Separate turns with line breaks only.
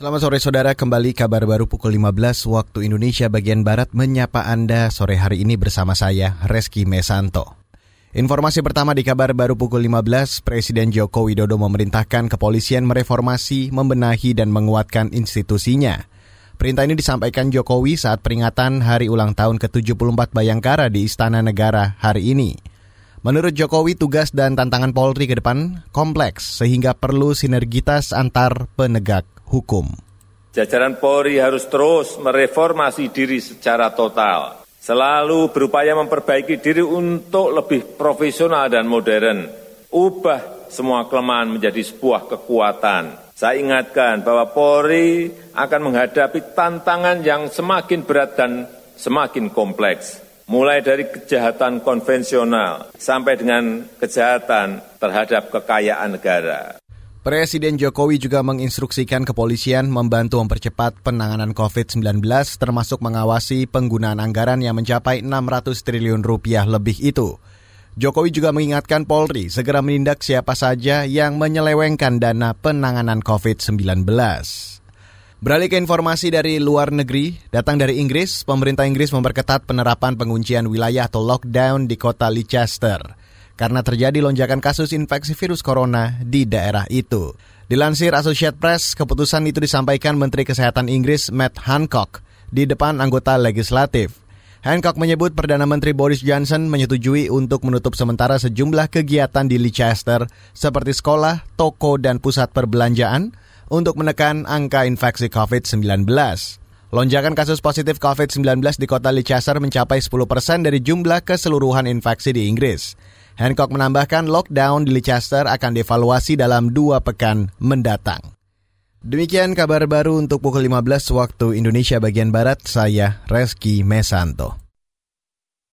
Selamat sore saudara, kembali kabar baru pukul 15 waktu Indonesia bagian Barat menyapa Anda sore hari ini bersama saya, Reski Mesanto. Informasi pertama di kabar baru pukul 15, Presiden Joko Widodo memerintahkan kepolisian mereformasi, membenahi, dan menguatkan institusinya. Perintah ini disampaikan Jokowi saat peringatan hari ulang tahun ke-74 Bayangkara di Istana Negara hari ini. Menurut Jokowi, tugas dan tantangan Polri ke depan kompleks sehingga perlu sinergitas antar penegak hukum.
Jajaran Polri harus terus mereformasi diri secara total, selalu berupaya memperbaiki diri untuk lebih profesional dan modern, ubah semua kelemahan menjadi sebuah kekuatan. Saya ingatkan bahwa Polri akan menghadapi tantangan yang semakin berat dan semakin kompleks, mulai dari kejahatan konvensional sampai dengan kejahatan terhadap kekayaan negara.
Presiden Jokowi juga menginstruksikan kepolisian membantu mempercepat penanganan COVID-19 termasuk mengawasi penggunaan anggaran yang mencapai 600 triliun rupiah lebih itu. Jokowi juga mengingatkan Polri segera menindak siapa saja yang menyelewengkan dana penanganan COVID-19. Beralih ke informasi dari luar negeri, datang dari Inggris, pemerintah Inggris memperketat penerapan penguncian wilayah atau lockdown di kota Leicester karena terjadi lonjakan kasus infeksi virus corona di daerah itu. Dilansir Associated Press, keputusan itu disampaikan Menteri Kesehatan Inggris Matt Hancock di depan anggota legislatif. Hancock menyebut Perdana Menteri Boris Johnson menyetujui untuk menutup sementara sejumlah kegiatan di Leicester seperti sekolah, toko, dan pusat perbelanjaan untuk menekan angka infeksi COVID-19. Lonjakan kasus positif COVID-19 di kota Leicester mencapai 10 persen dari jumlah keseluruhan infeksi di Inggris. Hancock menambahkan lockdown di Leicester akan dievaluasi dalam dua pekan mendatang. Demikian kabar baru untuk pukul 15 waktu Indonesia bagian Barat, saya Reski Mesanto.